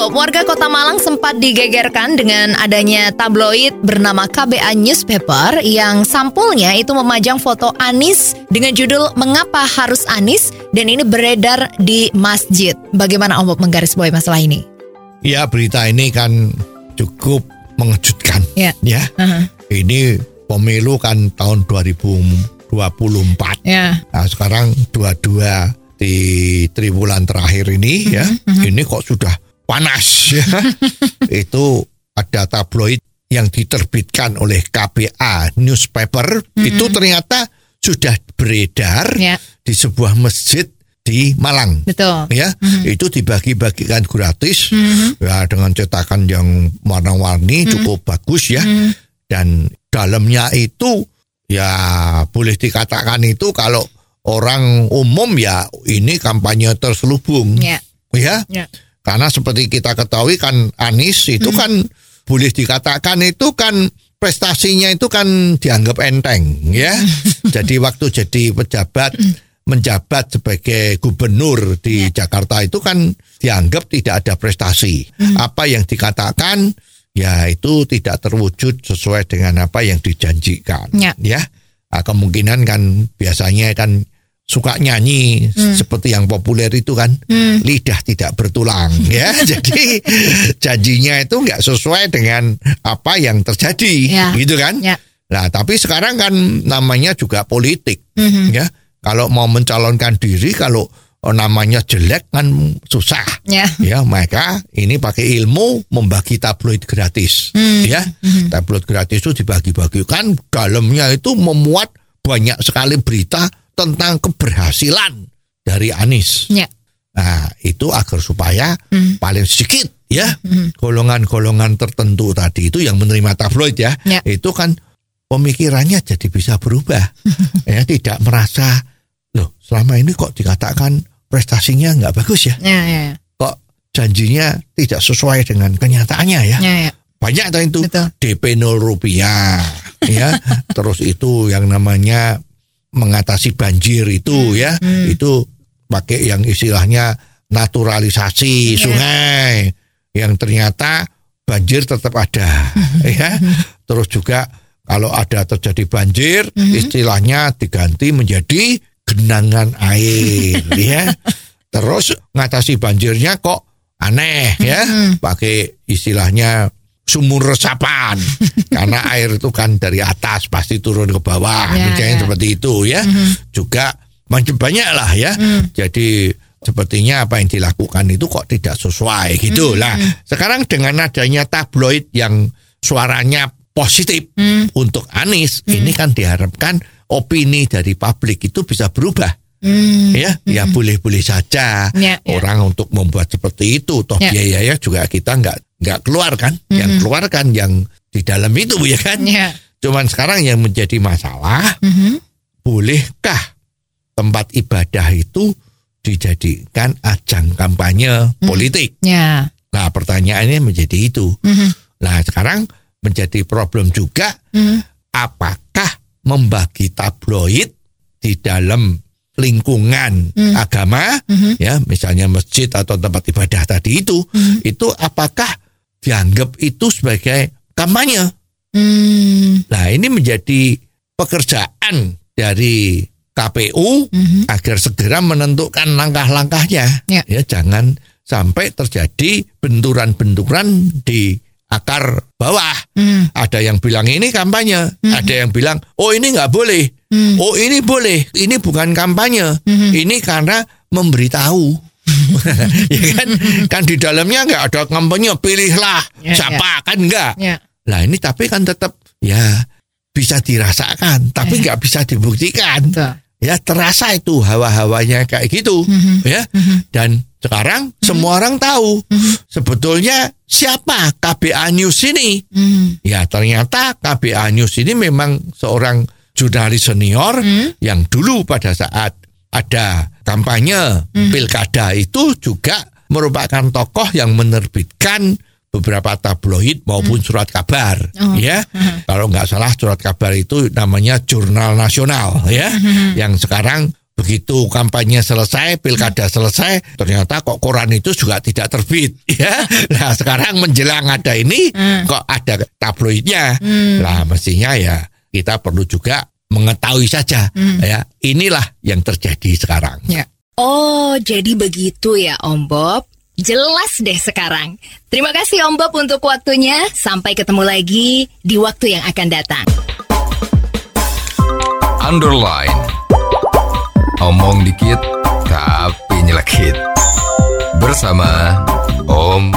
Bob, warga kota Malang sempat digegerkan dengan adanya tabloid bernama KBA Newspaper yang sampulnya itu memajang foto Anis dengan judul Mengapa Harus Anis dan ini beredar di masjid. Bagaimana Om Bob menggarisbawahi masalah ini? Ya berita ini kan cukup mengejutkan. Ya. Ya. Aha. Ini pemilu kan tahun 2024. Ya. Nah sekarang dua-dua di triwulan terakhir ini ya, ini kok sudah panas ya. itu ada tabloid yang diterbitkan oleh KBA newspaper itu ternyata sudah beredar Ya. di sebuah masjid di Malang Betul. ya itu dibagi-bagikan gratis ya dengan cetakan yang warna-warni cukup bagus ya dan dalamnya itu ya boleh dikatakan itu kalau orang umum ya ini kampanye terselubung Ya. ya Ya. Karena seperti kita ketahui kan Anies itu kan boleh dikatakan itu kan prestasinya itu kan dianggap enteng ya. jadi waktu jadi pejabat menjabat sebagai gubernur di Jakarta itu kan dianggap tidak ada prestasi. Apa yang dikatakan ya itu tidak terwujud sesuai dengan apa yang dijanjikan. Ya. Ya. Nah, kemungkinan kan biasanya kan suka nyanyi seperti yang populer itu kan lidah tidak bertulang ya jadi janjinya itu nggak sesuai dengan apa yang terjadi Ya. gitu kan Ya. nah tapi sekarang kan namanya juga politik Mhm. ya kalau mau mencalonkan diri kalau oh, namanya jelek kan susah Ya. ya maka ini pakai ilmu membagi tabloid gratis Hmm. ya tabloid gratis itu dibagi-bagikan dalamnya itu memuat banyak sekali berita tentang keberhasilan dari Anies Ya. nah itu agar supaya Hmm. paling sedikit ya golongan-golongan tertentu tadi itu yang menerima tabloid ya Ya. itu kan pemikirannya jadi bisa berubah ya tidak merasa loh selama ini kok dikatakan prestasinya nggak bagus ya Ya. Ya. ya. kok janjinya tidak sesuai dengan kenyataannya ya. Ya. ya. Banyak itu Betul. DP 0 rupiah ya. Terus itu yang namanya mengatasi banjir itu ya. Itu pakai yang istilahnya naturalisasi sungai. Yang ternyata banjir tetap ada ya. Terus juga kalau ada terjadi banjir istilahnya diganti menjadi genangan air ya. Terus ngatasi banjirnya kok aneh ya, pakai istilahnya sumur resapan karena air itu kan dari atas pasti turun ke bawah, Ya, misalnya ya. seperti itu ya. Juga macam banyak lah ya. Jadi sepertinya apa yang dilakukan itu kok tidak sesuai gitu lah. Sekarang dengan adanya tabloid yang suaranya positif untuk Anies, ini kan diharapkan opini dari publik itu bisa berubah Hmm. ya ya boleh-boleh saja Ya, ya. orang untuk membuat seperti itu toh Ya. biayanya juga kita nggak nggak keluar kan yang keluar kan yang di dalam itu ya kan Ya. cuman sekarang yang menjadi masalah Mhm. bolehkah tempat ibadah itu dijadikan ajang kampanye politik Ya. nah pertanyaannya menjadi itu Mhm. nah sekarang menjadi problem juga Mhm. apakah membagi tabloid di dalam lingkungan agama ya misalnya masjid atau tempat ibadah tadi itu itu apakah dianggap itu sebagai kampanye Hmm. nah ini menjadi pekerjaan dari KPU Mhm. agar segera menentukan langkah-langkahnya Ya. ya jangan sampai terjadi benturan-benturan di akar bawah Hmm. ada yang bilang ini kampanye, ada yang bilang oh ini nggak boleh, Hmm. oh ini boleh, ini bukan kampanye, ini karena memberitahu. ya kan, kan di dalamnya nggak ada kampanye, pilihlah Ya, siapa kan nggak. Ya. Lah ini tapi kan tetap ya bisa dirasakan, tapi nggak bisa dibuktikan. Betul. Ya terasa itu hawa-hawanya kayak gitu, ya. Dan sekarang semua orang tahu sebetulnya siapa KBA News ini. Hmm. Ya ternyata KBA News ini memang seorang jurnalis senior yang dulu pada saat ada kampanye. Pilkada itu juga merupakan tokoh yang menerbitkan beberapa tabloid maupun surat kabar ya. Kalau nggak salah surat kabar itu namanya jurnal nasional ya. Yang sekarang begitu kampanye selesai pilkada selesai ternyata kok koran itu juga tidak terbit ya. Nah sekarang menjelang ada ini kok ada tabloidnya. Lah mestinya ya kita perlu juga mengetahui saja ya inilah yang terjadi sekarang Ya. Oh, jadi begitu ya Om Bob. Jelas deh sekarang. Terima kasih Om Bob untuk waktunya. Sampai ketemu lagi di waktu yang akan datang. Underline. Omong dikit tapi nyelekit. Bersama Om